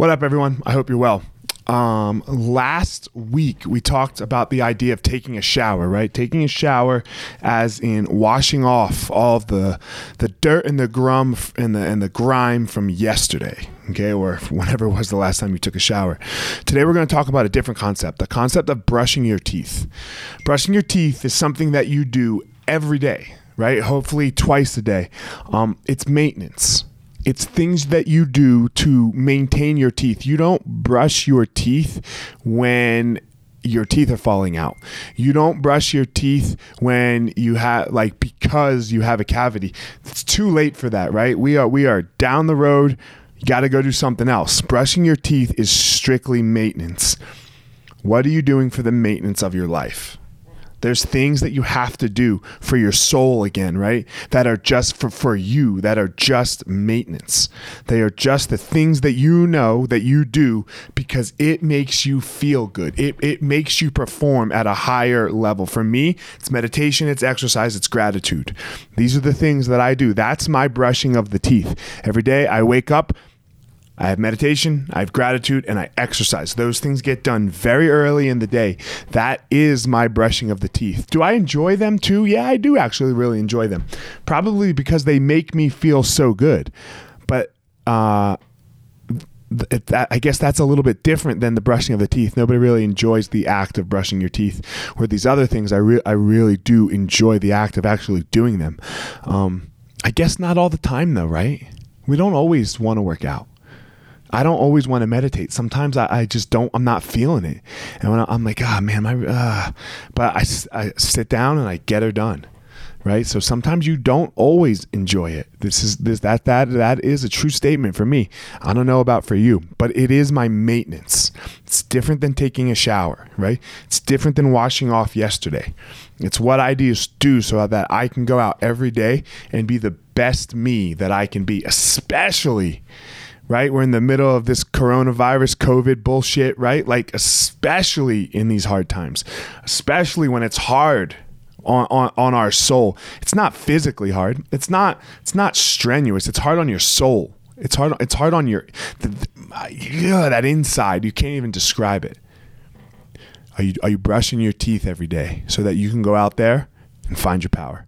What up, everyone? I hope you're well. Um, last week we talked about the idea of taking a shower, right? Taking a shower, as in washing off all of the the dirt and the grum and the and the grime from yesterday, okay, or whenever it was the last time you took a shower. Today we're going to talk about a different concept, the concept of brushing your teeth. Brushing your teeth is something that you do every day, right? Hopefully twice a day. Um, it's maintenance it's things that you do to maintain your teeth. You don't brush your teeth when your teeth are falling out. You don't brush your teeth when you have like because you have a cavity. It's too late for that, right? We are we are down the road. You got to go do something else. Brushing your teeth is strictly maintenance. What are you doing for the maintenance of your life? There's things that you have to do for your soul again, right? That are just for, for you, that are just maintenance. They are just the things that you know that you do because it makes you feel good. It, it makes you perform at a higher level. For me, it's meditation, it's exercise, it's gratitude. These are the things that I do. That's my brushing of the teeth. Every day I wake up, I have meditation, I have gratitude, and I exercise. Those things get done very early in the day. That is my brushing of the teeth. Do I enjoy them too? Yeah, I do actually really enjoy them. Probably because they make me feel so good. But uh, that, I guess that's a little bit different than the brushing of the teeth. Nobody really enjoys the act of brushing your teeth. Where these other things, I, re- I really do enjoy the act of actually doing them. Um, I guess not all the time, though, right? We don't always want to work out. I don't always want to meditate. Sometimes I, I, just don't, I'm not feeling it. And when I, am like, ah, oh, man, my, uh, but I, I sit down and I get her done. Right. So sometimes you don't always enjoy it. This is this, that, that, that is a true statement for me. I don't know about for you, but it is my maintenance. It's different than taking a shower, right? It's different than washing off yesterday. It's what I do, do so that I can go out every day and be the best me that I can be, especially right? We're in the middle of this coronavirus, COVID bullshit, right? Like, especially in these hard times, especially when it's hard. On, on, on our soul it's not physically hard it's not it's not strenuous it's hard on your soul it's hard it's hard on your the, the, that inside you can't even describe it are you are you brushing your teeth every day so that you can go out there and find your power